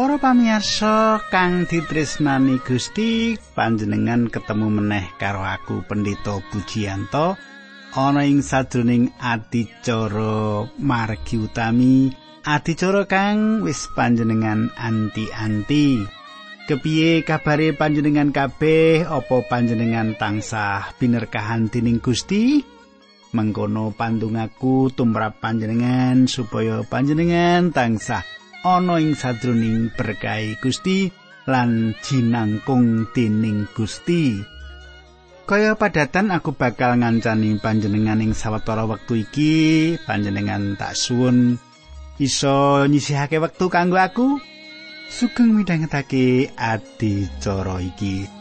Para pamirsa kang ditresnani Gusti, panjenengan ketemu meneh karo aku Pendeta Pujiyanto ana ing sadroning adicara margi utami, adicara kang wis panjenengan anti-anti. Kepiye kabare panjenengan kabeh? Apa panjenengan tansah binerkahan dening Gusti? Mengkono pandungaku tumrap panjenengan supaya panjenengan tansah ana ing sadroning berkahi Gusti lan jinangkung dening Gusti. Kaya padatan aku bakal ngancani panjenengan ing sawetara wektu iki, panjenengan tak suwun iso nyisihake wektu kanggo aku. Sugeng midhangetake adicara iki.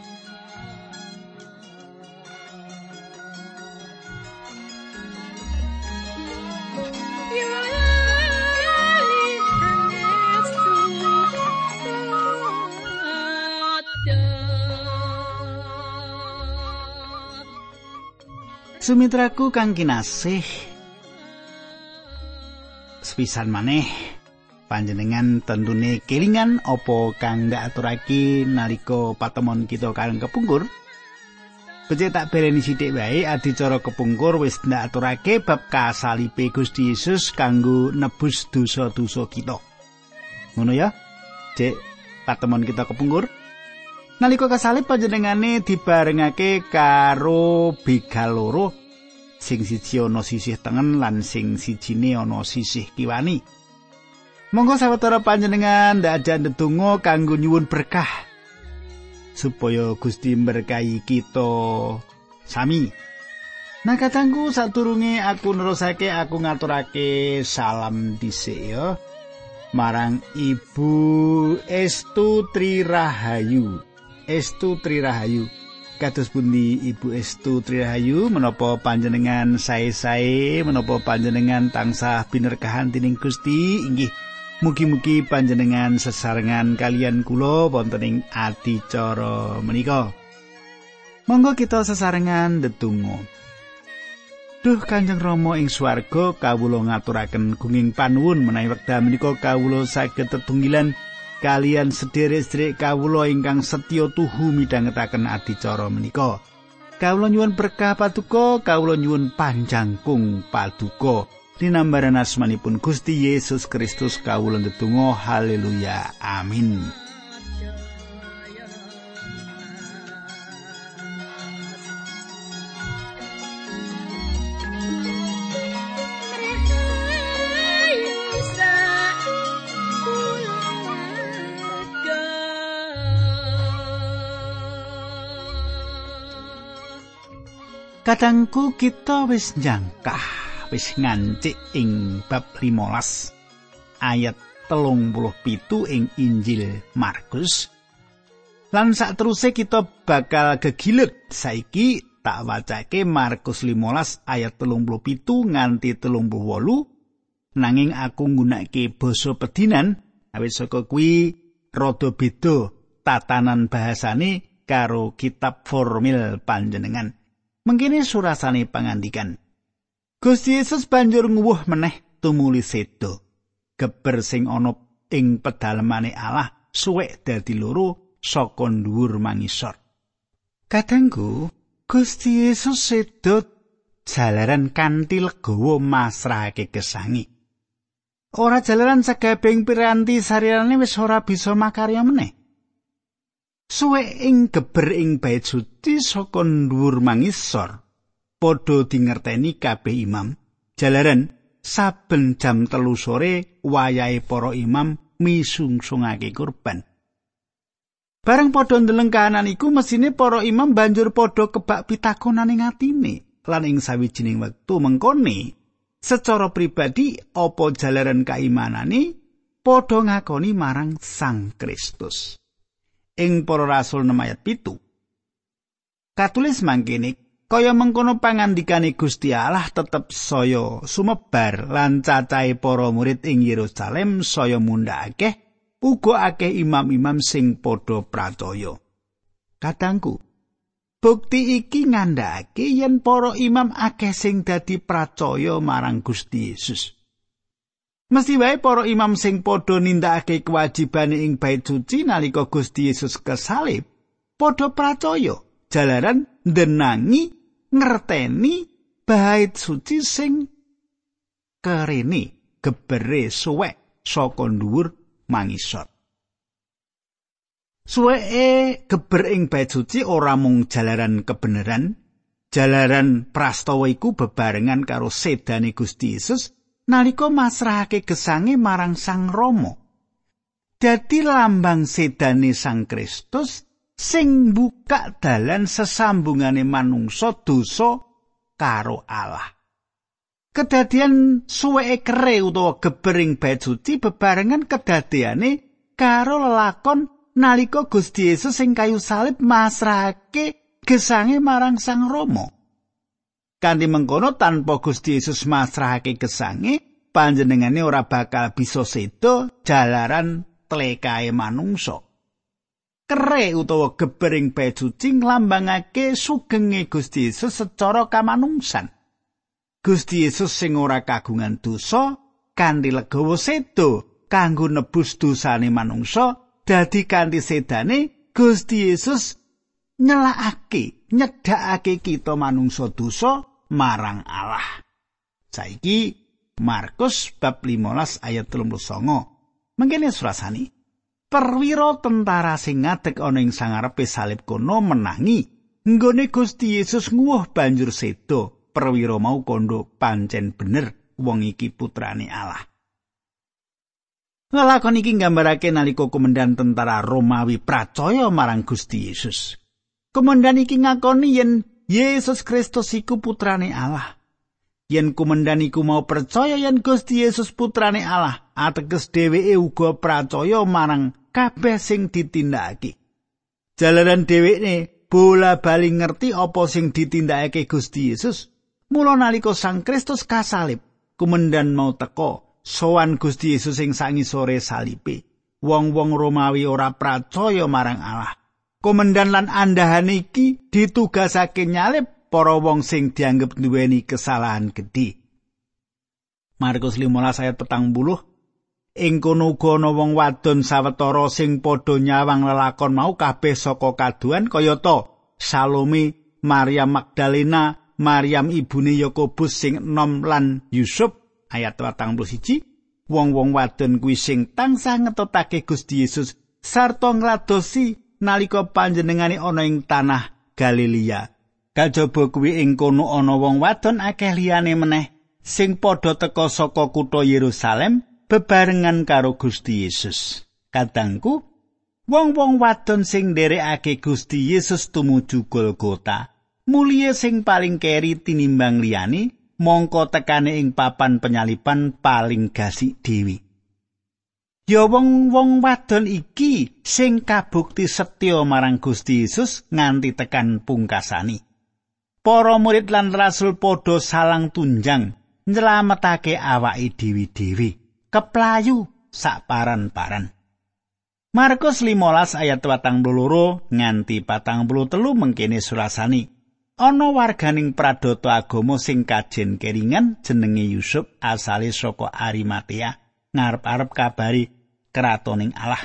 Sumitraku kang kinasih. Sepisan maneh panjenengan tentune kelingan apa kang ndak aturake nalika patemon kita kang kepungkur. Becik tak bereni sithik wae adicara kepungkur wis ndak aturake bab kasalipe Gusti Yesus kanggo nebus dosa-dosa kita. Ngono ya? Cek patemon kita kepungkur. Nalika kasalib panjenengane dibarengake karo begal loro sing siji ana sisih tengen lan sing sijine ana sisih kiwani. Monggo sawetara panjenengan ndak aja ndedonga kanggo nyuwun berkah supaya Gusti berkahi kita sami. Nah katangku saturunge aku nerusake aku ngaturake salam dhisik ya marang Ibu Estu Tri Rahayu. Estu Tri Rahayu. Kados pundi Ibu Estu Trihayu menapa panjenengan sae-sae menapa panjenengan tansah binerkahan dening Gusti inggih mugi-mugi panjenengan sesarengan kalian kula wonten ing adicara menika. Monggo kita sesarengan ndedonga. Duh Kanjeng Rama ing swarga kawula ngaturaken gunging panuwun menawi wekdal menika kawula saged tetunggilan kalian sederek-sederek kawula ingkang setya tuhu midhangetaken adicara menika. Kawula nyuwun berkah paduka, kawula nyuwun panjangkung paduka. Dinambaran asmanipun Gusti Yesus Kristus kawula ndedonga haleluya amin. Kadangku kita wis njangkah, wis ngancik ing bab 15 ayat telung puluh pitu ing Injil Markus. Lan sak teruse kita bakal gegilet saiki tak wacake Markus 15 ayat telung puluh pitu nganti telung puluh wolu. Nanging aku nggunakake basa pedinan, awit saka kuwi rada beda tatanan bahasane karo kitab formil panjenengan. Mengkini surasane pangandikan. Gusti Yesus banjur nguwuh meneh tumuli sedo. Geber sing ana ing pedalemane Allah suwek dadi loro saka dhuwur mangisor. Kadangku Gusti Yesus sedo jalaran kanthi legawa masrahake kesangi. Ora jalaran sagabeng piranti sarirane wis ora bisa makarya meneh. Suwe ing geber ing bait suci saka dhuwur mangisor padha dingerteni kabeh imam. Jalaran saben jam telu sore wayahe para imam misungsungake kurban. Bareng padha ndeleng kahanan iku mesine para imam banjur padha kebak pitakonan ing atine lan ing sawijining wektu mengkone secara pribadi apa jalaran kaimanane padha ngakoni marang Sang Kristus ing para rasul 6 ayat pitu. Katulis mangkene kaya mengkono pangandikane Gusti Allah tetep saya sumebar lan cacahe para murid ing Yerusalem saya mundhakake uga akeh imam-imam sing padha pracaya. Kadangku, bukti iki ngandhakake yen para imam akeh sing dadi pracaya marang Gusti Yesus. Mesti wae para imam sing padha nindakake kewajibane ing bait suci nalika Gusti Yesus kesalib, padha percaya jalaran ndenangi ngerteni bait suci sing kerene gebere suwek saka dhuwur mangisor. Suweke geber ing bait suci ora mung jalaran kebenaran, jalaran prastawa iku bebarengan karo sedane Gusti Yesus nalika masrahake gesange marang Sang Rama. Dadi lambang sedane Sang Kristus sing buka dalan sesambungane manungsa dosa karo Allah. Kedadian suweke kere utawa gebering bait suci bebarengan kedadeane karo lelakon nalika Gusti Yesus sing kayu salib masrahake gesange marang Sang Rama. Kanthi mengkono tanpa Gusti Yesus masrahake gesange, panjenengane ora bakal bisa sedo jalaran tlekae manungsa. Kere utawa gebering pecuci nglambangake sugenge Gusti Yesus secara kamanungsan. Gusti Yesus sing ora kagungan dosa kanthi legawa sedo kanggo nebus dosane manungsa dadi kanthi sedane Gusti Yesus nyelakake nyedhakake kita manungsa dosa marang Allah. Saiki Markus bab 15 ayat 39. Mengkene surasani. Perwira tentara sing ngadeg ana ing sangarepe salib kono menangi. Nggone Gusti Yesus nguwuh banjur sedo. Perwira mau kondo pancen bener wong iki putrane Allah. Ngelakon iki nggambarake nalika komandan tentara Romawi pracaya marang Gusti Yesus. Komandan iki ngakoni yen Yesus Kristus iku putrane Allah. Yen kumendan iku mau percaya yen Gusti Yesus putrane Allah, ateges dheweke uga percaya marang kabeh sing ditindakake. Jalaran dheweke bola bali ngerti apa sing ditindakake Gusti Yesus, mula nalika Sang Kristus kasalib, kumendan mau teko sowan Gusti Yesus sing sangisore salipe. Wong-wong Romawi ora percaya marang Allah. Komandan lan andahan iki ditugasake nyalip para wong sing dianggep duweni kesalahan gedhe. Markus 15 ayat petang buluh Ing kono uga ana wong wadon sawetara sing padha nyawang lelakon mau kabeh saka kaduan kayata Salome, Maria Magdalena, Maryam ibune Yakobus sing enom lan Yusuf. Ayat 41 wong-wong wadon kuwi sing tansah ngetotake Gusti Yesus sarta ngladosi nalika panjenengane ana ing tanah Galilea. Kajaba kuwi ing kono ana wong wadon akeh liyane meneh sing padha teka saka kutha Yerusalem bebarengan karo Gusti Yesus. Kadangku, wong-wong wadon sing nderekake Gusti Yesus tumuju Golgota, mulia sing paling keri tinimbang liyane, mongko tekane ing papan penyalipan paling gasik dewi. Ya wong-wong wadon iki sing kabukti setya marang Gusti Yesus nganti tekan pungkasani. Para murid lan rasul padha salang tunjang nyelametake awake dhewe-dhewe. Keplayu sak paran-paran. Markus 15 ayat 42 nganti 43 mengkene surasani. Ana warganing pradata agama sing kajen keringan jenenge Yusuf asale saka Arimatea ngarep-arep kabari kratoning Allah.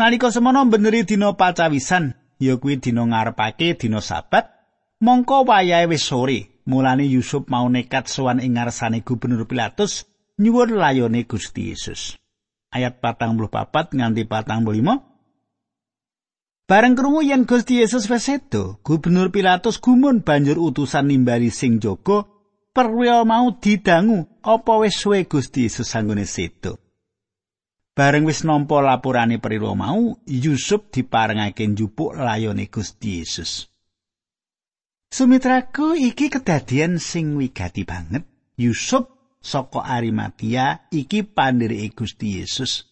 Nalika semono beneri dina pacawisan, ya kuwi dina ngarepake dina sabat, mongko wayahe wis sore, mulane Yusuf mau nekat sowan ing ngarsane Gubernur Pilatus nyuwun layone Gusti Yesus. Ayat 44 nganti 45 Bareng krungu yen Gusti Yesus wis Gubernur Pilatus gumun banjur utusan nimbali sing jaga perwira mau didangu apa wis suwe Gusti Yesus sanggone sedo. Bareng wis nampa lapurane priro mau, Yusuf diparengake njupuk layone Gusti Yesus. Sumitraku iki kedadian sing wigati banget. Yusuf saka Arimatia iki pandhirike Gusti Yesus.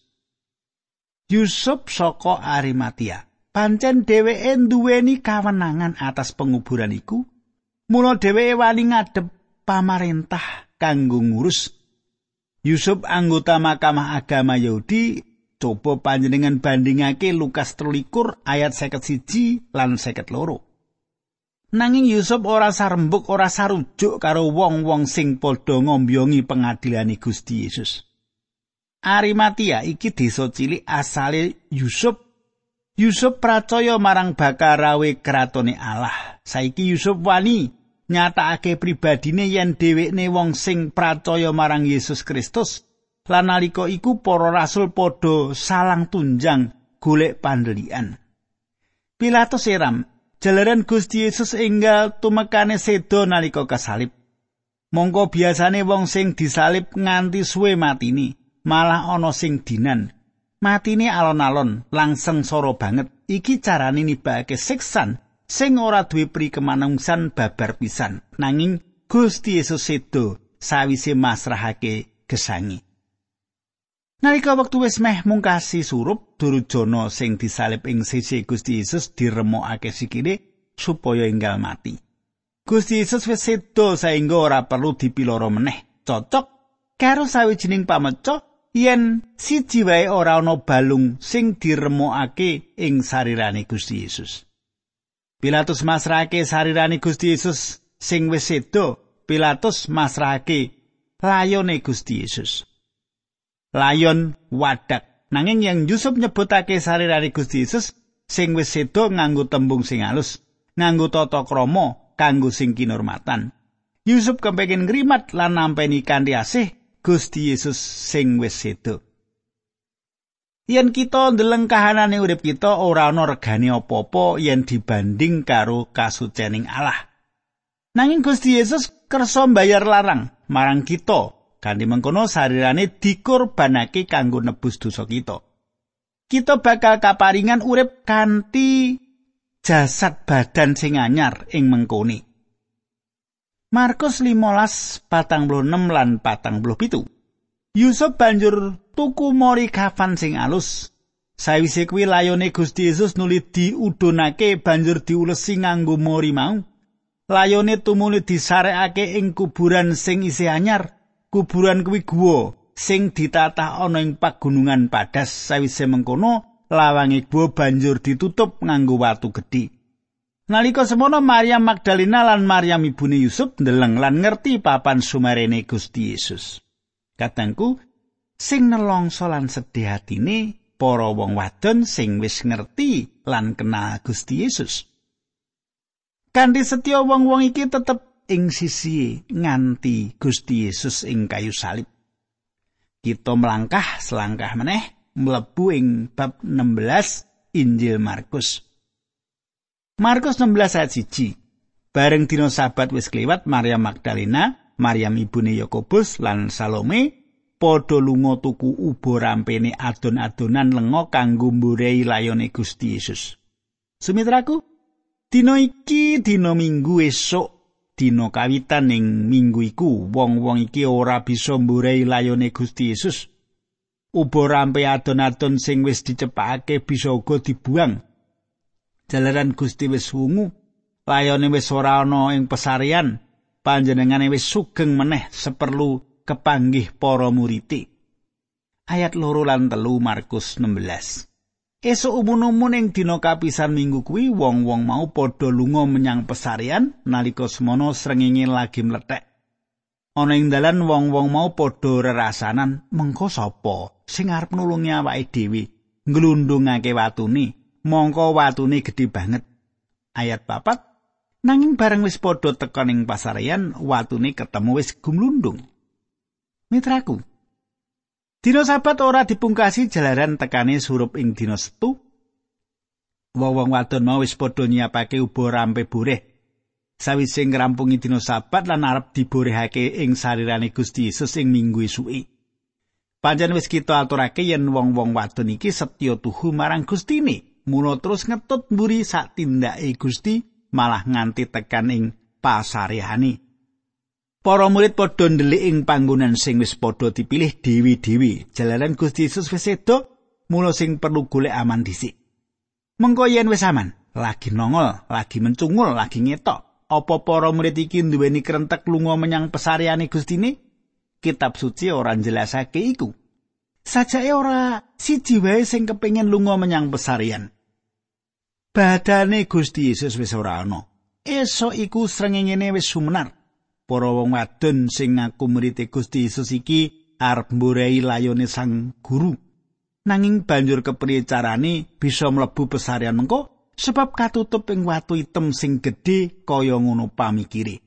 Yusuf saka Arimatia. Pancen dheweke nduweni kawenangan atas penguburan iku. Mula dheweke wani ngadep pamarentah kanggo ngurus Yusuf anggota Mahkamah Agama Yahudi coba panjenengan bandingake Lukas 13 ayat 51 lan 52. Nanging Yusuf ora sarembuk ora sarujuk karo wong-wong sing padha ngombyongi pengadilane Gusti Yesus. Arimatia iki desa cilik asale Yusuf. Yusuf percaya marang bakarawe kratone Allah. Saiki Yusuf wani nyatakake pribadine yen dhewekne wong sing percaya marang Yesus Kristus. Lan nalika iku para rasul padha salang tunjang golek pandelian. Pilatus seram, jalaran Gusti Yesus enggal tumekane sedo nalika kasalib. Mongko biasane wong sing disalib nganti suwe matini. malah ana sing dinan. Matine alon-alon langsung soro banget. Iki carane nibake siksan sing ora duwe pri kemanungsan babar pisan. Nanging Gusti Yesus sedo sawise masrahake gesangi. Nalika wektu wis meh mungkasi surup, Durujana sing disalib ing sisi Gusti Yesus diremokake sikile supaya enggal mati. Gusti Yesus wis sedo saengga ora perlu dipiloro meneh. Cocok karo sawijining pameca yen siji wae ora ana balung sing diremokake ing sarirane Gusti Yesus. Pilatus masrahake sarirane Gusti Yesus sing wis sedo, Pilatus masrahake layone Gusti Yesus. Layon wadak nanging yang Yusuf nyebutake sarirane Gusti Yesus sing wis sedo nganggo tembung sing halus, nganggo tata krama kanggo sing kinurmatan. Yusuf kepengin ngrimat lan nampeni kanthi asih Gusti Yesus sing wis sedo. Yen kita ndeleng kahanane urip kita ora ana regane apa-apa yen dibanding karo kasucening Allah. Nanging Gusti Yesus kersa mbayar larang marang kita kanthi mengkono sarirane dikorbanake kanggo nebus dosa kita. Kita bakal kaparingan urip kanthi jasad badan sing anyar ing mengkoni. Markus 15 patang lan patang Yusuf banjur tuku mori kafan sing alus. Sawise kuwi layone Gusti Yesus nuli diudunake banjur diulesi nganggo mori mau. Layone tumuli disarekake ing kuburan sing isih anyar. Kuburan kuwi guwa sing ditatah ana ing pagunungan padas. Sawise mengkono lawange guwa banjur ditutup nganggo watu gedhe. Nalika semono Maria Magdalena lan Maryam ibune Yusuf ndeleng lan ngerti papan sumarene Gusti Yesus. Katangku sing nelongso lan sedih atine para wong wadon sing wis ngerti lan kenal Gusti Yesus. Kanthi setya wong-wong iki tetep ing sisi nganti Gusti Yesus ing kayu salib. Kita melangkah selangkah meneh mlebu ing bab 16 Injil Markus. Markus 16 ayat 1. Bareng dina sabat wis kliwat Maria Magdalena, Maryam ibune Yakobus lan Salome padha lunga tuku ubo rampene adon-adonan lenga kanggo mburahi layone Gusti Yesus. Sumitraku, dina iki dina Minggu esuk dina kawitan ing minggu iku wong-wong iki ora bisa mburahi layone Gusti Yesus. Ubo rampe adon-adon sing wis dicepakake bisa uga dibuang jalaran Gusti wis wungu layone wis ora ana ing pesarian panjenengane wis sugeng meneh seperlu kepanggih para muriti ayat loro lan telu Markus 16 Esuk umun-umun ing dina kapisan minggu kuwi wong-wong mau padha lunga menyang pesarian nalika semono srengenge lagi mlethek. Ana ing dalan wong-wong mau padha rerasanan mengko sapa sing arep nulungi awake dhewe nglundungake watune mongko watune gedhe banget. Ayat papat nanging bareng wis padha tekan ing pasaryan watune ketemu wis gumlundung. Mitraku. Dina sabat ora dipungkasi jalaran tekane surup ing dina setu. Wong-wong wadon mau wis padha nyiapake ubo rampe boreh. Sawise ngrampungi dina sabat lan arep diborehake ing sarirane Gusti Yesus ing minggu esuke. Panjen wis kita aturake yen wong-wong wadon iki setya tuhu marang Gustine. mula terus ngetut mburi sak tindake Gusti malah nganti tekan ing pasarehane. Para murid padha ndelik ing panggonan sing wis padha dipilih dewi-dewi. Jalaran Gusti Yesus wis sedo, mula sing perlu golek aman dhisik. Mengko yen wis aman, lagi nongol, lagi mencungul, lagi ngetok. Apa para murid iki duweni krentek lunga menyang pesariane Gustine? Kitab suci ora njelasake iku. Sajake ora siji wae sing kepengin lunga menyang pesarian. Badane Gusti Yesus wis ora ana. Esok iku srengenge wis sumenar. Para wong wadon sing ngaku murid Gusti Yesus iki arep mburei layone sang guru. Nanging banjur kepriye carane bisa mlebu pesarian mengko sebab katutup ing watu item sing gedhe kaya ngono pamikire.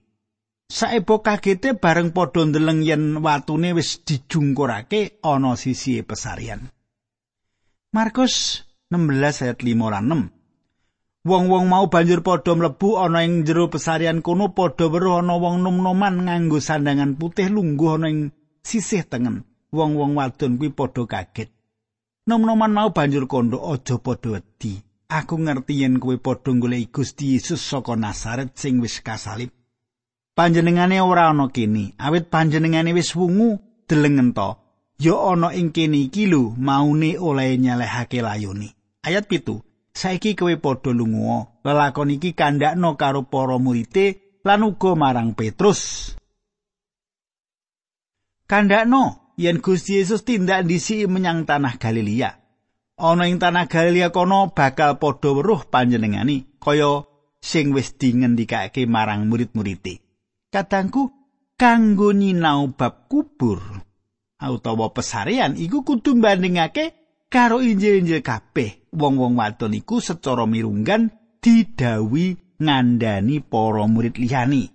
Saebo kagete bareng padha ndeleng yen watune wis dijungkurake ana sisi pesarian. Markus 16 ayat 5 lan 6 Wong-wong mau banjur padha mlebu ana ing jero pesarian kono padha weruh ana wong nom-noman nganggo sandangan putih lungguh ana ing sisih tengen. Wong-wong wadon kuwi padha kaget. Nom-noman mau banjur kondo aja padha wedi. Aku ngerti yen kowe padha golek Gusti Yesus saka Nazaret sing wis kasalib. Panjenengane ora ana kene, awit panjenengane wis wungu delengen to. Ya ana ing kene iki lho maune oleh nyalehake layone. Ayat pitu. Saiki kowe padha lunga. Lelakon iki kandhakno karo para murite lan uga marang Petrus. Kandhakno yen Gusti Yesus tindak disi menyang tanah Galilea. Ana ing tanah Galilea kono bakal padha weruh panjenengani kaya sing wis dingendikake marang murid-murite kadangku kanggo nyinau bab kubur. Utawa pesarian iku kudu bandingake karo Injil-injil kabeh wong-wong wadon iku secara mirunggan didawi ngandani para murid liyani.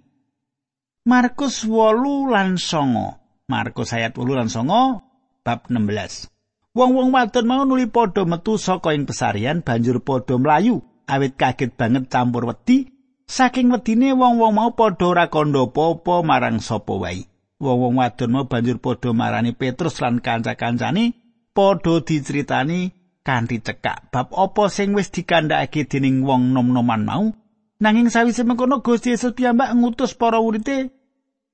Markus 8 lan 9. Markus ayat 8 lan 9 bab 16. Wong-wong wadon mau nuli padha metu saka ing pesarian banjur padha mlayu awit kaget banget campur wedi saking wedine wong-wong mau padha ora kandha apa marang sapa wae. Wong-wong wadon mau banjur padha marani Petrus lan kanca-kancane padha diceritani kanthi cekak. Bab apa sing wis dikandhakake dening wong nom-noman mau? Nanging sawise mengkono Gusti Yesus piyambak ngutus para murid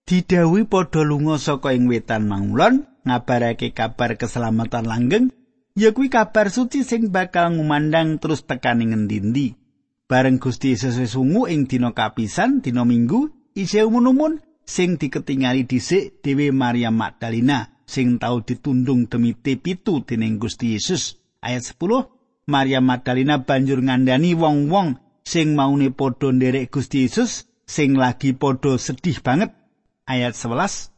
didhawuhi padha lunga saka ing wetan mangulon ngabarake kabar keselamatan langgeng. Ya kuwi kabar suci sing bakal ngumandang terus tekaning ngendi-endi. Bareng Gusti Yesus wis ungu ing dina kapisan dina Minggu isih umun-umun sing diketingali dhisik dhewe Maria Magdalena sing tau ditundung demi pitu dening Gusti Yesus. Ayat 10, Maria Magdalena banjur ngandani wong-wong sing maune padha nderek Gusti Yesus sing lagi padha sedih banget. Ayat 11.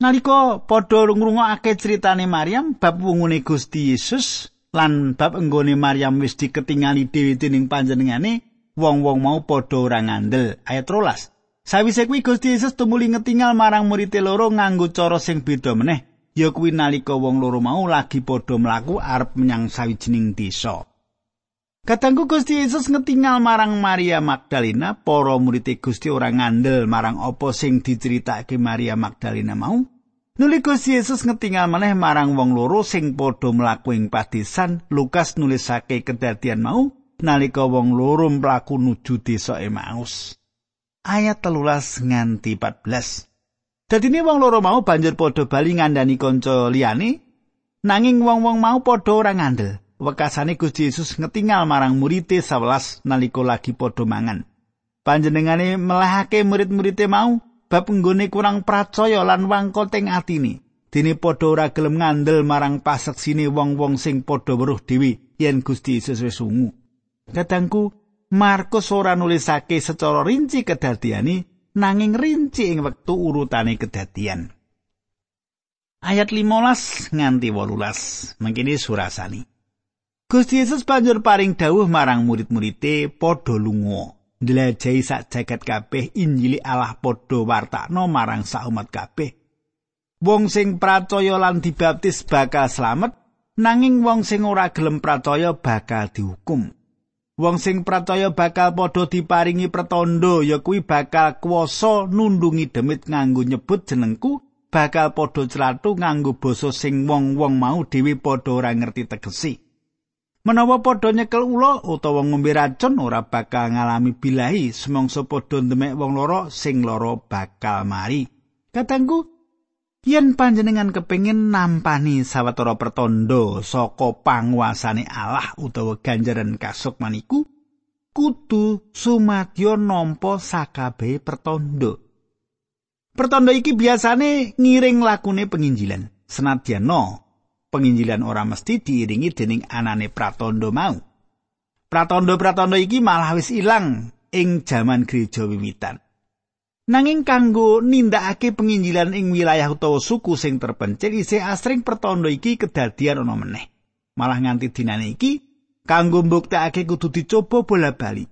Nalika padha ngrungokake critane Maryam bab wungune Gusti Yesus lan bab enggone Maryam wis diketingali dhewe dening panjenengane, wong-wong mau padha ora ngandel. Ayat 13. Sawise kuwi Gusti Yesus tumuli ngetingal marang murid loro nganggo cara sing beda meneh. Ya kuwi nalika wong loro mau lagi padha mlaku arep menyang sawijining desa. Katanggu Gusti Yesus ngetingal marang Maria Magdalena, para murid Gusti ora ngandel marang apa sing diceritake Maria Magdalena mau. Nuli Gusti Yesus ngetingal maneh marang wong loro sing padha mlaku ing padesan. Lukas nulisake kedadian mau nalika wong loro mlaku nuju desa Emmaus. Ayat telulas nganti 14. Dadine wong loro mau banjur padha bali ngandani kanca liyane nanging wong-wong mau padha ora ngandel. Wekasane Gusti Yesus ngetingal marang murite 11 nalika lagi padha mangan. Panjenengane melehake murid-murite mau bab nggone kurang percaya lan wangkot ing atine. Dene padha ora gelem ngandel marang paseksine wong-wong sing padha weruh dhewe yen Gusti Yesus wis ungu. Kadangku Markus ora nulisake secara rinci kedadiane nanging rinci ing wektu urutane kedadian. Ayat 15 nganti 18 mangkene surasani. Gusti Yesus banjur paring dawuh marang murid-muride padha lunga. Ndelajahi sak jagat kabeh Injili Allah padha wartakno marang sak umat kabeh. Wong sing pracaya lan dibaptis bakal slamet, nanging wong sing ora gelem pracaya bakal dihukum. Wong sing pracaya bakal padha diparingi pratandha ya kuwi bakal kuwasa nundungi demit nganggo nyebut jenengku bakal padha clathu nganggo basa sing wong-wong mau dhewe padha ora ngerti tegesi. Menawa padha nyekel ula utawa ngombe racun ora bakal ngalami bilahi semangsa padha ndemek wong loro sing loro bakal mari. Katangku yen panjenengan kepingin nampani sawetara pertondo saka panguasane Allah utawa ganjaran kasuk maniku kudu sumadyo nampa sakabehe pertondo pertondo iki biasane ngiring lakune penginjilan. Senadyan no penginjilan ora mesti diiringi dening anane pratondo mau. Pratondo-pratondo iki malah wis ilang ing jaman gereja wiwitan Nanging kanggo nindakake penginjilan ing wilayah utawa suku sing terpencil isih asring pertanda iki kedadian ana meneh. Malah nganti dinane iki kanggo mbuktekake kudu dicoba bola-bali.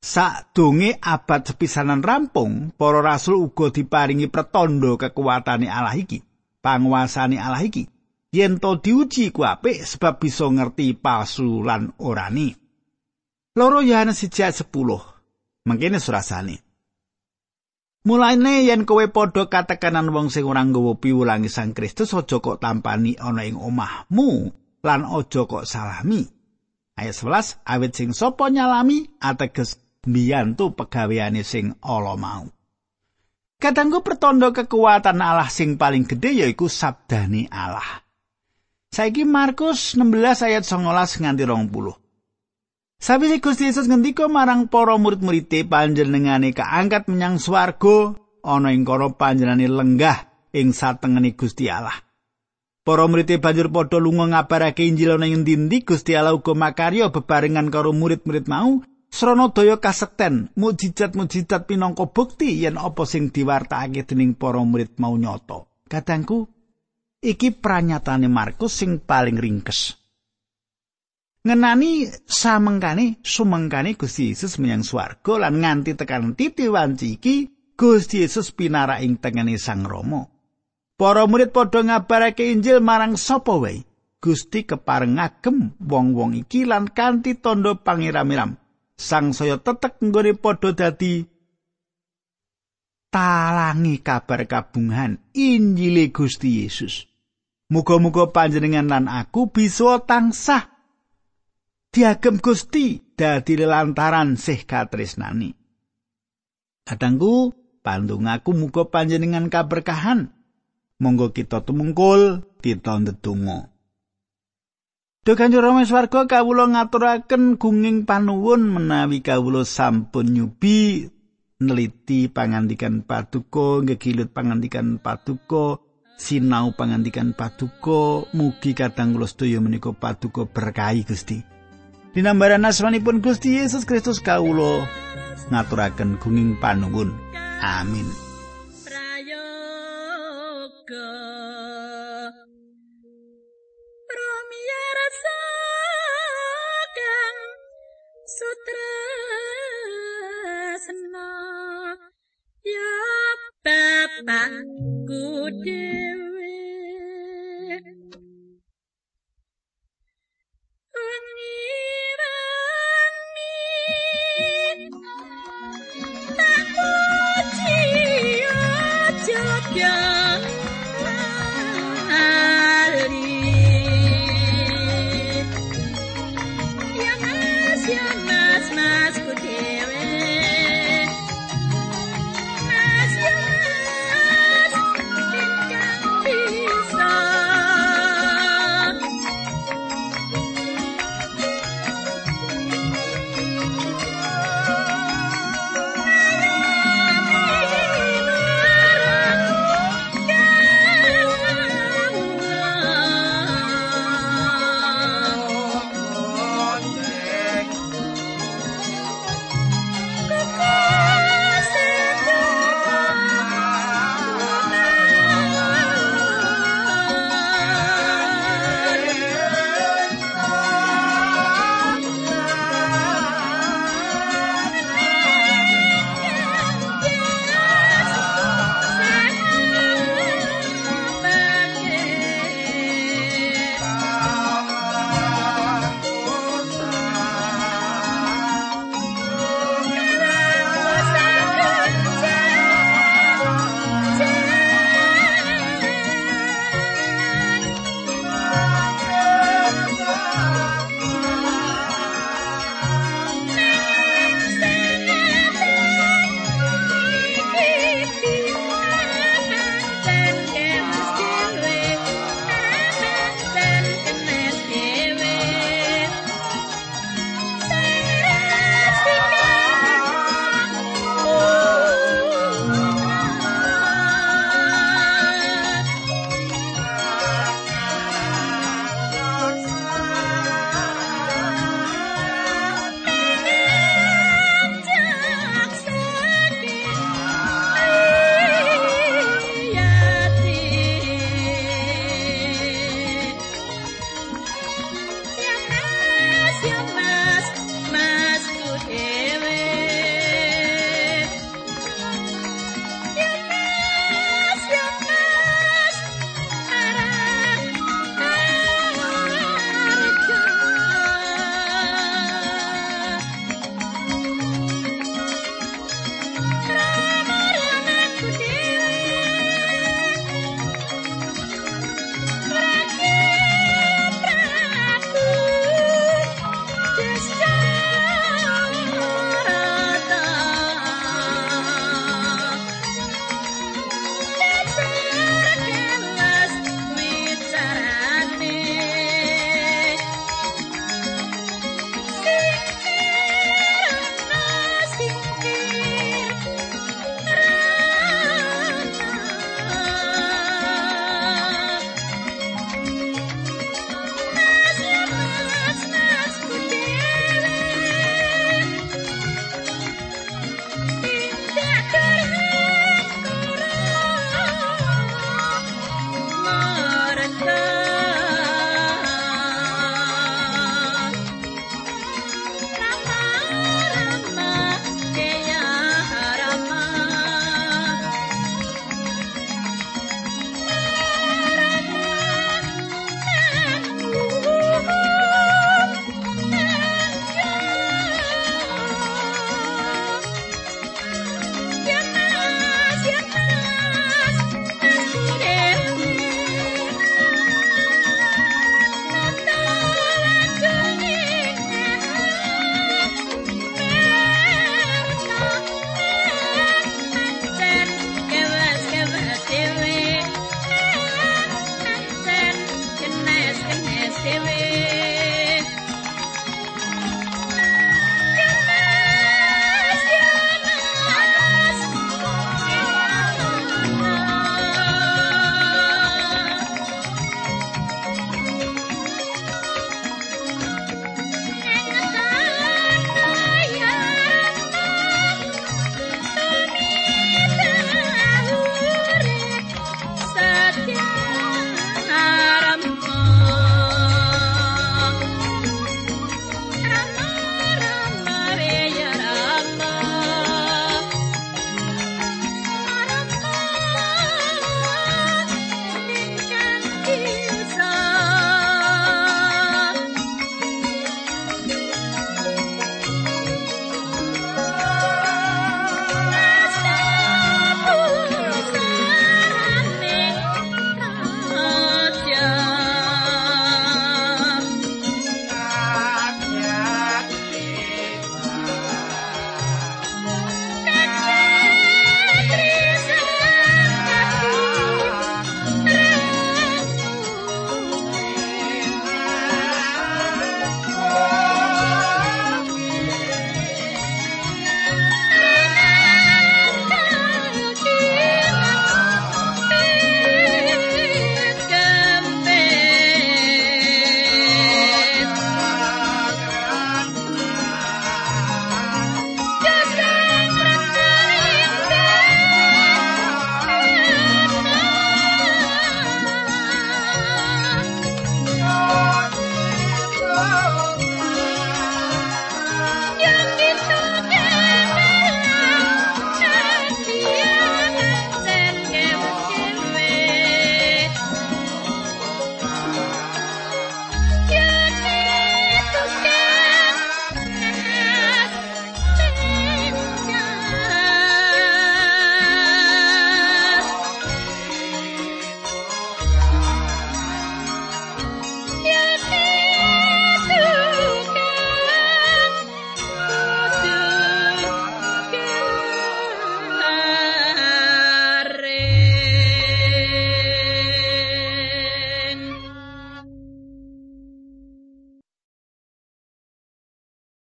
Sakdonge abad sepisanan rampung, para rasul uga diparingi pertanda kekuatane Allah iki, panguasane Allah iki. Yen to diuji ku apik sebab bisa ngerti palsu lan orani. Loro Yohanes 1:10. Mangkene surasane. Mulaine yen kowe padha katekanan wong sing ora nggawa piwulangi Sang Kristus aja kok tampani ana ing omahmu lan aja kok salami. Ayat 11 awit sing sapa nyalami ateges mbiyantu pegaweane sing ala mau. Kadangku pertanda kekuatan Allah sing paling gedhe yaiku sabdane Allah. Saiki Markus 16 ayat 19 nganti 20. Sabisi Gusti Yesus ngendika marang para murid-muride panjenengane kaangkat menyang swarga ana ing kono panjenengane lenggah ing satengene Gusti Allah. Para murid banjur padha lunga ngabarake Injil ana ing ndi Gusti Allah uga makarya bebarengan karo murid-murid mau srana daya kasekten mujizat-mujizat pinangka bukti yen apa sing diwartakake dening para murid mau nyata. Kadangku iki pranyatane Markus sing paling ringkes. Ngenani samengkane sumengkane Gusti Yesus menyang swarga lan nganti tekan titi wanci iki Gusti Yesus pinara ing tengene Sang Rama. Para murid padha ngabarake Injil marang sapa wae. Gusti kepareng ngagem wong-wong iki lan kanthi tandha pangiramiram. Sang saya tetek nggone padha dadi talangi kabar kabungan Injile Gusti Yesus. Muga-muga panjenengan lan aku bisa tansah diagem Gusti dadi lantaran sih katresnani. Kadangku pandungaku muga panjenengan kaberkahan. Monggo kita tumungkul kita ndedonga. Duh Kanjeng Rama swarga kawula ngaturaken gunging panuwun menawi kawula sampun nyubi neliti pangandikan paduka ngegilut pangandikan paduka sinau pangandikan paduka mugi kadang kula sedaya menika paduka berkahi Gusti. Dinambaran asmanipun Gusti Yesus Kristus kawulo ngaturaken gunging panuwun. Amin. Sutra ya bapak kudu